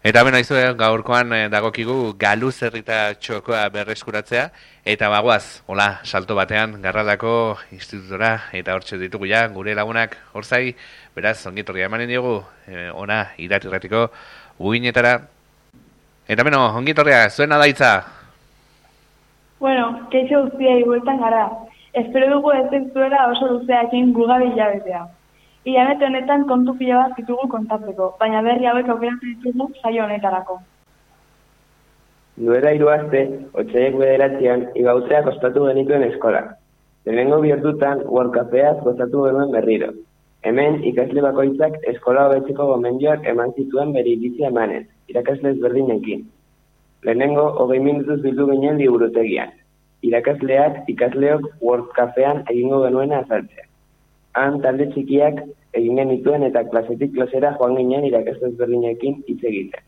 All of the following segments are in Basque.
Eta beno izu gaurkoan eh, dagokigu galu zerrita txokoa berreskuratzea eta bagoaz, hola, salto batean garraldako institutora eta hortxe ditugu ja, gure lagunak horzai, beraz, ongitorria emanen diogu, eh, ona, iratirratiko uinetara. Eta beno, ongitorria, zuena daitza? Bueno, keixo guztia igueltan gara. Espero dugu ez zuela oso luzeakin gugabe Ianete honetan kontu pila bat ditugu kontatzeko, baina berri hauek aukeratu ditugu saio honetarako. Duela hiru aste, otxaiek bederatzean, igautzeak ostatu genituen eskola. Lehenengo bihurtutan, World Cafeaz gozatu genuen berriro. Hemen, ikasle bakoitzak eskola hobetzeko gomendioak eman zituen bere iritzia emanez, irakasle ezberdinekin. Lehenengo, hogei minutuz bildu ginen liburutegian. Irakasleak, ikasleok World Cafean egingo genuena azaltzea han talde txikiak egin genituen eta klasetik klasera joan ginen irakasle ezberdinekin hitz egiten.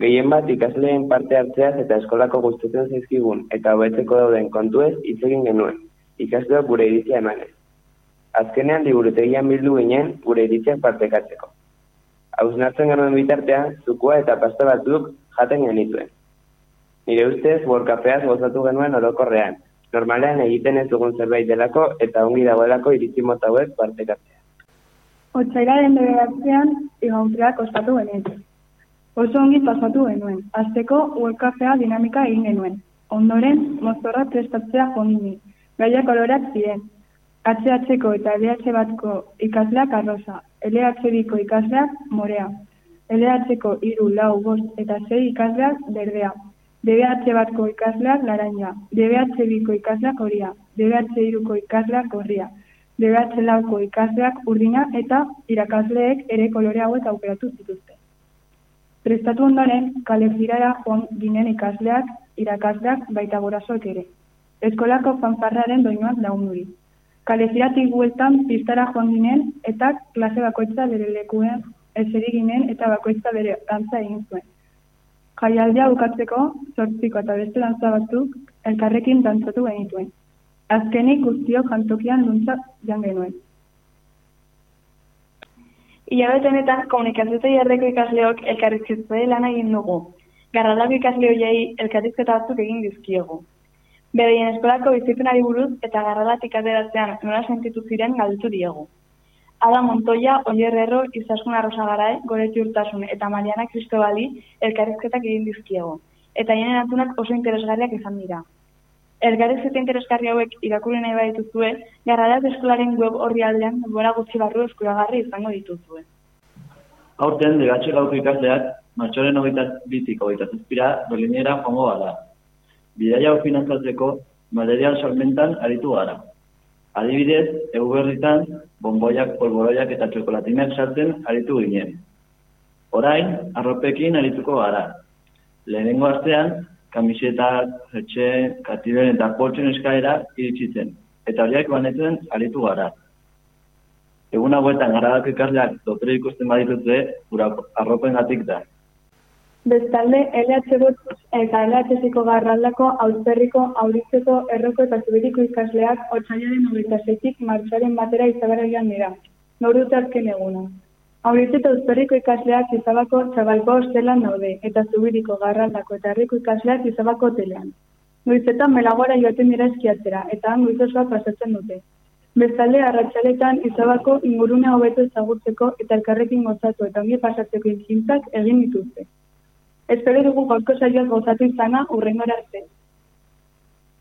Gehien bat ikasleen parte hartzeaz eta eskolako gustatzen zaizkigun eta hobetzeko dauden kontuez hitz egin genuen, ikasleok gure iritzia emanez. Azkenean liburutegian bildu ginen gure iritziak partekatzeko. Hausnartzen genuen bitartean, zukua eta pasta batzuk jaten genituen. Nire ustez, borkafeaz gozatu genuen orokorrean, normalean egiten ez dugun zerbait delako eta ongi dagoelako iritzi mota hauek partekatzea. Otsailaren bederatzean igautreak ostatu genuen. Oso ongi pasatu genuen. Azteko uelkafea dinamika egin genuen. Ondoren, mozorra prestatzea jondini. Gaia kolorak ziren. HH-ko eta LH batko ikasleak arroza. LH biko ikasleak morea. LH-ko iru lau bost eta zei ikasleak berdea. DBH batko ikasleak laranja, DBH biko ikasleak horia, DBH iruko ikasleak gorria, DBH lauko ikasleak urdina eta irakasleek ere kolore hauek aukeratu zituzte. Prestatu ondoren, kalefirara joan ginen ikasleak, irakasleak baita gorasoek ere. Eskolako fanfarraren doinuak lagunuri. Kalefiratik gueltan pistara joan ginen eta klase bakoitza bere lekuen eseri ginen eta bakoitza bere dantza egin zuen. Jaialdia bukatzeko, sortziko eta beste lantza batzuk elkarrekin dantzatu genituen. Azkenik guztio jantokian luntza jan genuen. Iabet honetan, komunikazioa jarreko ikasleok elkarrizketzea lan egin dugu. Garraldako ikasle hoiei elkarrizketa batzuk egin dizkiegu. Beraien eskolako bizipenari buruz eta garralatik ateratzean nola sentitu ziren galditu diegu. Ada Montoya, Oier Erro, Izaskun Arrosagarai, Goretti Urtasun eta Mariana Cristobali elkarrizketak egin dizkiego. Eta hienen antunak oso interesgarriak izan dira. Elkarrizketa interesgarri hauek irakurri nahi badituzue, garradak eskolaren web horri aldean gora gutxi barru eskuragarri izango dituzue. Aurten, degatxe gauko ikasleak, martxoren hogeita bitik hogeita zizpira, berlinera joango gara. Bidaia hau finantzatzeko, material salmentan aritu gara. Adibidez, euberritan, bomboiak, polboroiak eta txokolatinak sartzen aritu ginen. Orain, arropekin arituko gara. Lehenengo astean, kamisetak, zetxe, katiben eta poltsen eskaera iritsitzen. Eta horiak banetzen aritu gara. Egun hauetan gara ikasleak dotre ikusten baditutze, gura arropen gatik da. Bestalde, LH bot eta LH ziko garraldako auzperriko auritzeko erroko eta zubiriko ikasleak otxailaren hogeita zeitik martxaren batera izabarrian dira. Nor dut azken eguna. Auritze eta auzperriko ikasleak izabako txabalko ostelan daude eta zubiriko garraldako eta herriko ikasleak izabako hotelean. Noizetan melagora joaten dira eskiatzera eta han goizosoa pasatzen dute. Bestalde, arratsaletan izabako ingurune hobeto ezagutzeko eta elkarrekin gozatu eta ongi pasatzeko inkintzak egin dituzte. Espero dugu gaurko saioak gozatu izana urrengora arte.